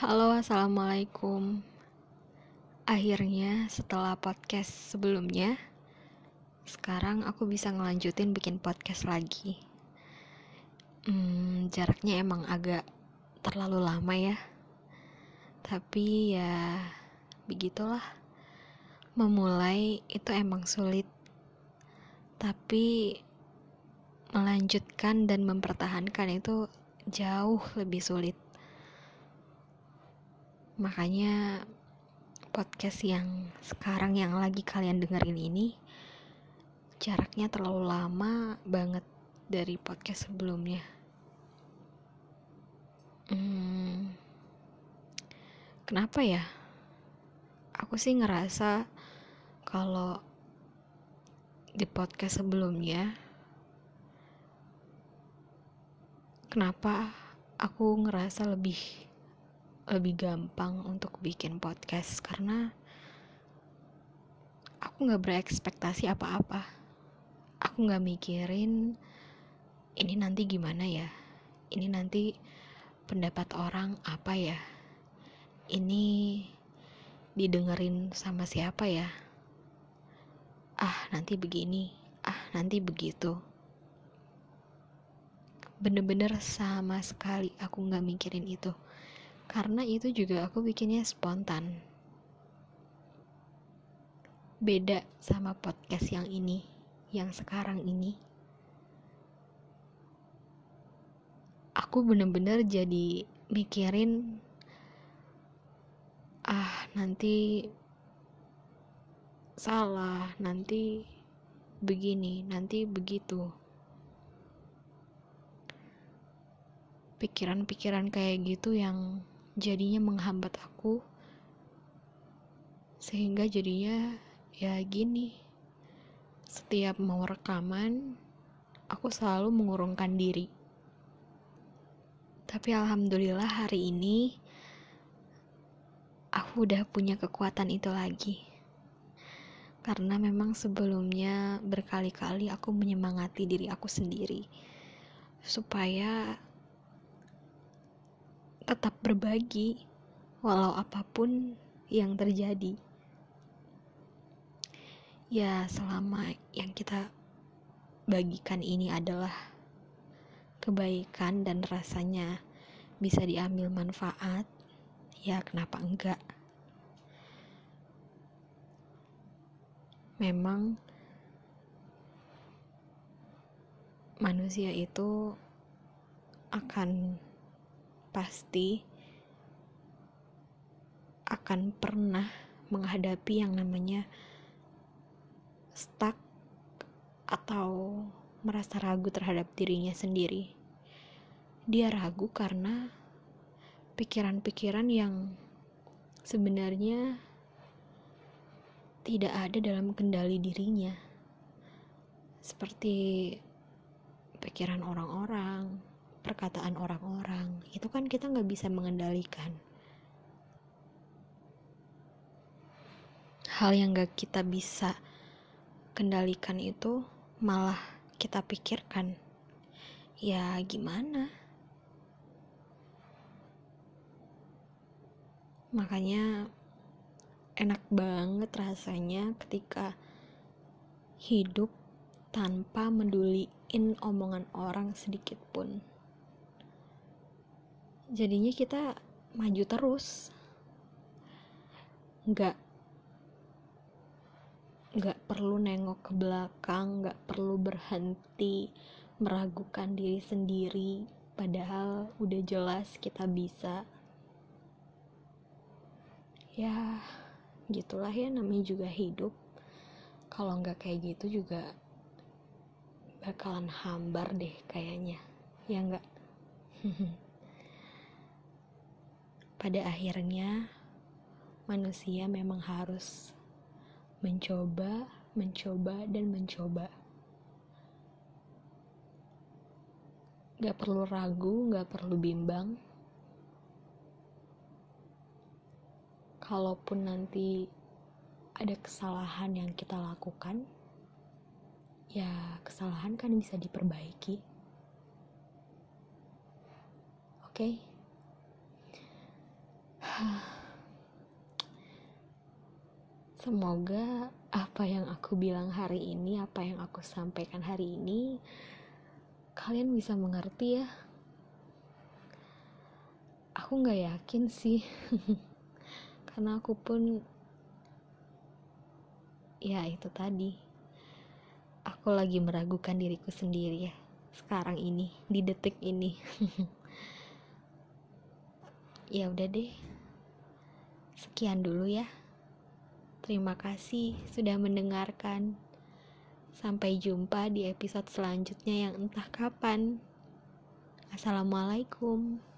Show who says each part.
Speaker 1: assalamualaikum. Akhirnya, setelah podcast sebelumnya, sekarang aku bisa ngelanjutin bikin podcast lagi. Hmm, jaraknya emang agak terlalu lama ya, tapi ya begitulah. Memulai itu emang sulit, tapi melanjutkan dan mempertahankan itu jauh lebih sulit Makanya podcast yang sekarang yang lagi kalian dengerin ini jaraknya terlalu lama banget dari podcast sebelumnya. Hmm, kenapa ya? Aku sih ngerasa kalau di podcast sebelumnya kenapa aku ngerasa lebih lebih gampang untuk bikin podcast karena aku nggak berekspektasi apa-apa. Aku nggak mikirin ini nanti gimana ya? Ini nanti pendapat orang apa ya? Ini didengerin sama siapa ya? Ah nanti begini. Ah nanti begitu. Bener-bener sama sekali aku nggak mikirin itu karena itu juga aku bikinnya spontan. Beda sama podcast yang ini yang sekarang ini. Aku bener-bener jadi mikirin ah nanti salah nanti begini nanti begitu. Pikiran-pikiran kayak gitu yang jadinya menghambat aku sehingga jadinya ya gini setiap mau rekaman aku selalu mengurungkan diri. Tapi alhamdulillah hari ini aku udah punya kekuatan itu lagi. Karena memang sebelumnya berkali-kali aku menyemangati diri aku sendiri supaya tetap berbagi, walau apa pun yang terjadi. Ya, selama yang kita bagikan ini adalah kebaikan dan rasanya bisa diambil manfaat, ya, kenapa enggak? Memang manusia itu akan pasti akan pernah menghadapi yang namanya stuck atau merasa ragu terhadap dirinya sendiri. Dia ragu karena pikiran-pikiran yang sebenarnya tidak ada dalam kendali dirinya, seperti pikiran orang-orang, perkataan orang-orang. Itu kan kita nggak bisa mengendalikan. Hal yang nggak kita bisa kendalikan itu malah kita pikirkan ya gimana? Makanya enak banget rasanya ketika hidup tanpa menduliin omongan orang sedikit pun jadinya kita maju terus. Nggak nggak perlu nengok ke belakang nggak perlu berhenti meragukan diri sendiri. Padahal udah jelas kita bisa. Ya gitulah ya namanya juga hidup. Kalau nggak kayak gitu juga bakalan hambar deh kayaknya. Ya nggak pada akhirnya manusia memang harus mencoba, mencoba, dan mencoba. Gak perlu ragu, gak perlu bimbang. Kalaupun nanti ada kesalahan yang kita lakukan, ya kesalahan kan bisa diperbaiki. Oke. Okay? Semoga apa yang aku bilang hari ini, apa yang aku sampaikan hari ini, kalian bisa mengerti ya. Aku gak yakin sih, karena aku pun, ya itu tadi, aku lagi meragukan diriku sendiri ya, sekarang ini, di detik ini. ya udah deh, sekian dulu ya. Terima kasih sudah mendengarkan. Sampai jumpa di episode selanjutnya yang entah kapan. Assalamualaikum.